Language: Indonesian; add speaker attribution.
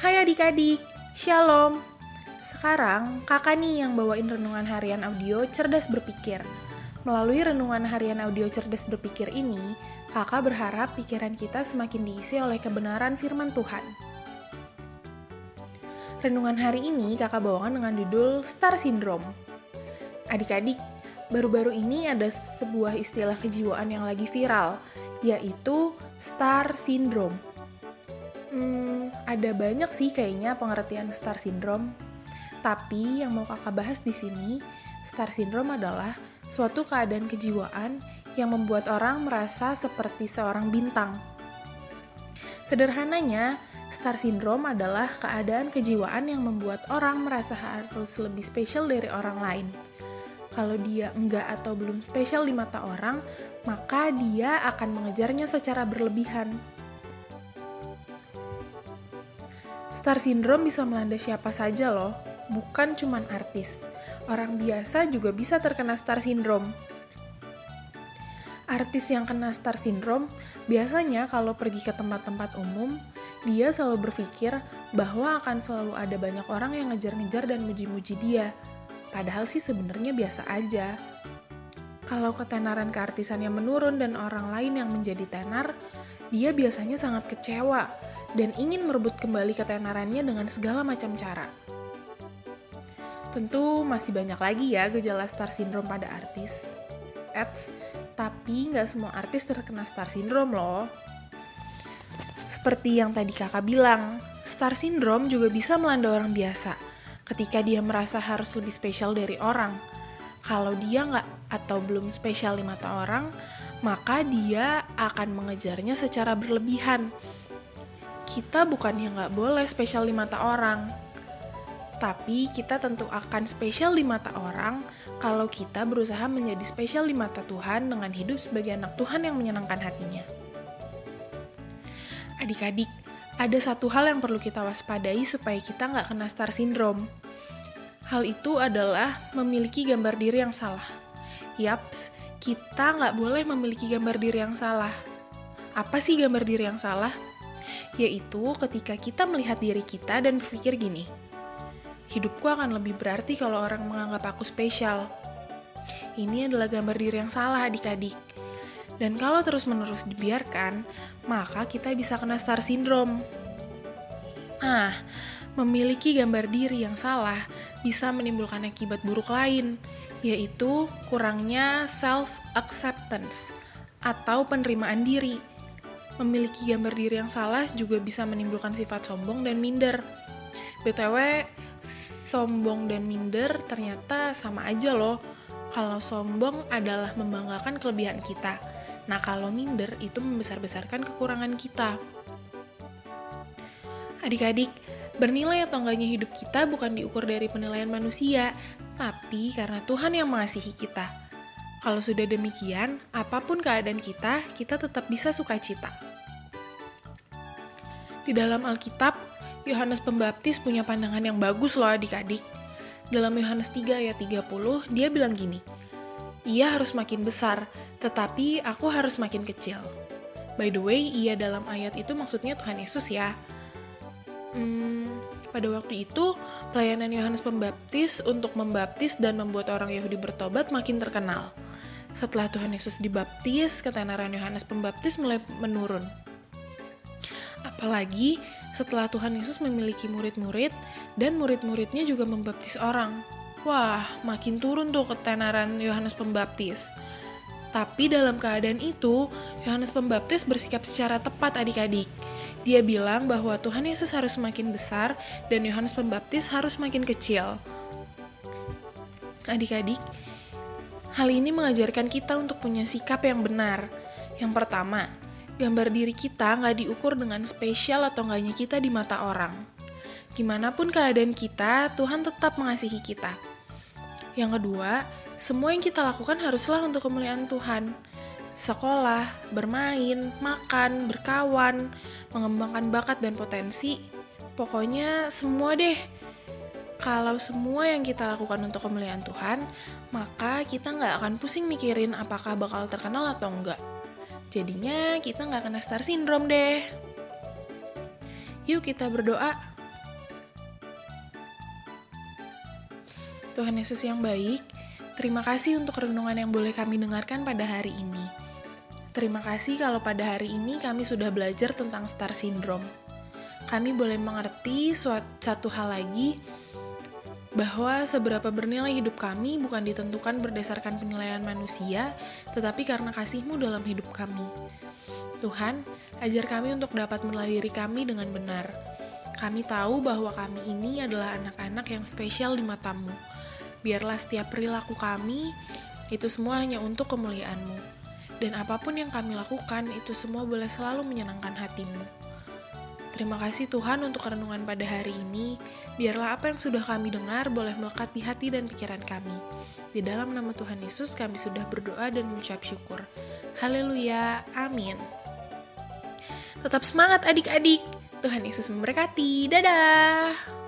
Speaker 1: Hai adik-adik, Shalom. Sekarang kakak nih yang bawain renungan harian audio cerdas berpikir. Melalui renungan harian audio cerdas berpikir ini, kakak berharap pikiran kita semakin diisi oleh kebenaran firman Tuhan. Renungan hari ini kakak bawakan dengan judul Star Syndrome. Adik-adik, baru-baru ini ada sebuah istilah kejiwaan yang lagi viral, yaitu Star Syndrome Hmm, ada banyak sih kayaknya pengertian star syndrome. Tapi yang mau kakak bahas di sini, star syndrome adalah suatu keadaan kejiwaan yang membuat orang merasa seperti seorang bintang. Sederhananya, star syndrome adalah keadaan kejiwaan yang membuat orang merasa harus lebih spesial dari orang lain. Kalau dia enggak atau belum spesial di mata orang, maka dia akan mengejarnya secara berlebihan. Star syndrome bisa melanda siapa saja loh, bukan cuma artis. Orang biasa juga bisa terkena star syndrome. Artis yang kena star syndrome biasanya kalau pergi ke tempat-tempat umum, dia selalu berpikir bahwa akan selalu ada banyak orang yang ngejar-ngejar dan muji-muji dia. Padahal sih sebenarnya biasa aja. Kalau ketenaran keartisannya menurun dan orang lain yang menjadi tenar, dia biasanya sangat kecewa dan ingin merebut kembali ketenarannya dengan segala macam cara. Tentu masih banyak lagi ya gejala star syndrome pada artis. Eits, tapi nggak semua artis terkena star syndrome loh. Seperti yang tadi kakak bilang, star syndrome juga bisa melanda orang biasa ketika dia merasa harus lebih spesial dari orang. Kalau dia nggak atau belum spesial di mata orang, maka dia akan mengejarnya secara berlebihan kita bukannya nggak boleh spesial di mata orang, tapi kita tentu akan spesial di mata orang kalau kita berusaha menjadi spesial di mata Tuhan dengan hidup sebagai anak Tuhan yang menyenangkan hatinya. Adik-adik, ada satu hal yang perlu kita waspadai supaya kita nggak kena star syndrome. Hal itu adalah memiliki gambar diri yang salah. Yaps, kita nggak boleh memiliki gambar diri yang salah. Apa sih gambar diri yang salah? Yaitu ketika kita melihat diri kita dan berpikir gini, hidupku akan lebih berarti kalau orang menganggap aku spesial. Ini adalah gambar diri yang salah adik-adik. Dan kalau terus-menerus dibiarkan, maka kita bisa kena star syndrome. Nah, memiliki gambar diri yang salah bisa menimbulkan akibat buruk lain, yaitu kurangnya self-acceptance atau penerimaan diri memiliki gambar diri yang salah juga bisa menimbulkan sifat sombong dan minder. BTW, sombong dan minder ternyata sama aja loh. Kalau sombong adalah membanggakan kelebihan kita. Nah, kalau minder itu membesar-besarkan kekurangan kita. Adik-adik, bernilai atau enggaknya hidup kita bukan diukur dari penilaian manusia, tapi karena Tuhan yang mengasihi kita. Kalau sudah demikian, apa pun keadaan kita, kita tetap bisa sukacita. Di dalam Alkitab, Yohanes Pembaptis punya pandangan yang bagus loh adik-adik. Dalam Yohanes 3 ayat 30, dia bilang gini, Ia harus makin besar, tetapi aku harus makin kecil. By the way, ia dalam ayat itu maksudnya Tuhan Yesus ya. Hmm, pada waktu itu, pelayanan Yohanes Pembaptis untuk membaptis dan membuat orang Yahudi bertobat makin terkenal. Setelah Tuhan Yesus dibaptis, ketenaran Yohanes Pembaptis mulai menurun. Apalagi setelah Tuhan Yesus memiliki murid-murid dan murid-muridnya juga membaptis orang. Wah, makin turun tuh ketenaran Yohanes Pembaptis. Tapi dalam keadaan itu, Yohanes Pembaptis bersikap secara tepat adik-adik. Dia bilang bahwa Tuhan Yesus harus semakin besar dan Yohanes Pembaptis harus semakin kecil. Adik-adik, hal ini mengajarkan kita untuk punya sikap yang benar. Yang pertama, gambar diri kita nggak diukur dengan spesial atau enggaknya kita di mata orang. Gimana pun keadaan kita, Tuhan tetap mengasihi kita. Yang kedua, semua yang kita lakukan haruslah untuk kemuliaan Tuhan. Sekolah, bermain, makan, berkawan, mengembangkan bakat dan potensi, pokoknya semua deh. Kalau semua yang kita lakukan untuk kemuliaan Tuhan, maka kita nggak akan pusing mikirin apakah bakal terkenal atau enggak. Jadinya kita nggak kena star syndrome deh. Yuk kita berdoa. Tuhan Yesus yang baik, terima kasih untuk renungan yang boleh kami dengarkan pada hari ini. Terima kasih kalau pada hari ini kami sudah belajar tentang star syndrome. Kami boleh mengerti suatu, satu hal lagi, bahwa seberapa bernilai hidup kami bukan ditentukan berdasarkan penilaian manusia, tetapi karena kasih-Mu dalam hidup kami. Tuhan, ajar kami untuk dapat menilai diri kami dengan benar. Kami tahu bahwa kami ini adalah anak-anak yang spesial di matamu. Biarlah setiap perilaku kami, itu semua hanya untuk kemuliaan-Mu. Dan apa pun yang kami lakukan, itu semua boleh selalu menyenangkan hatimu. Terima kasih Tuhan untuk renungan pada hari ini. Biarlah apa yang sudah kami dengar boleh melekat di hati dan pikiran kami. Di dalam nama Tuhan Yesus kami sudah berdoa dan mengucap syukur. Haleluya. Amin. Tetap semangat adik-adik. Tuhan Yesus memberkati. Dadah.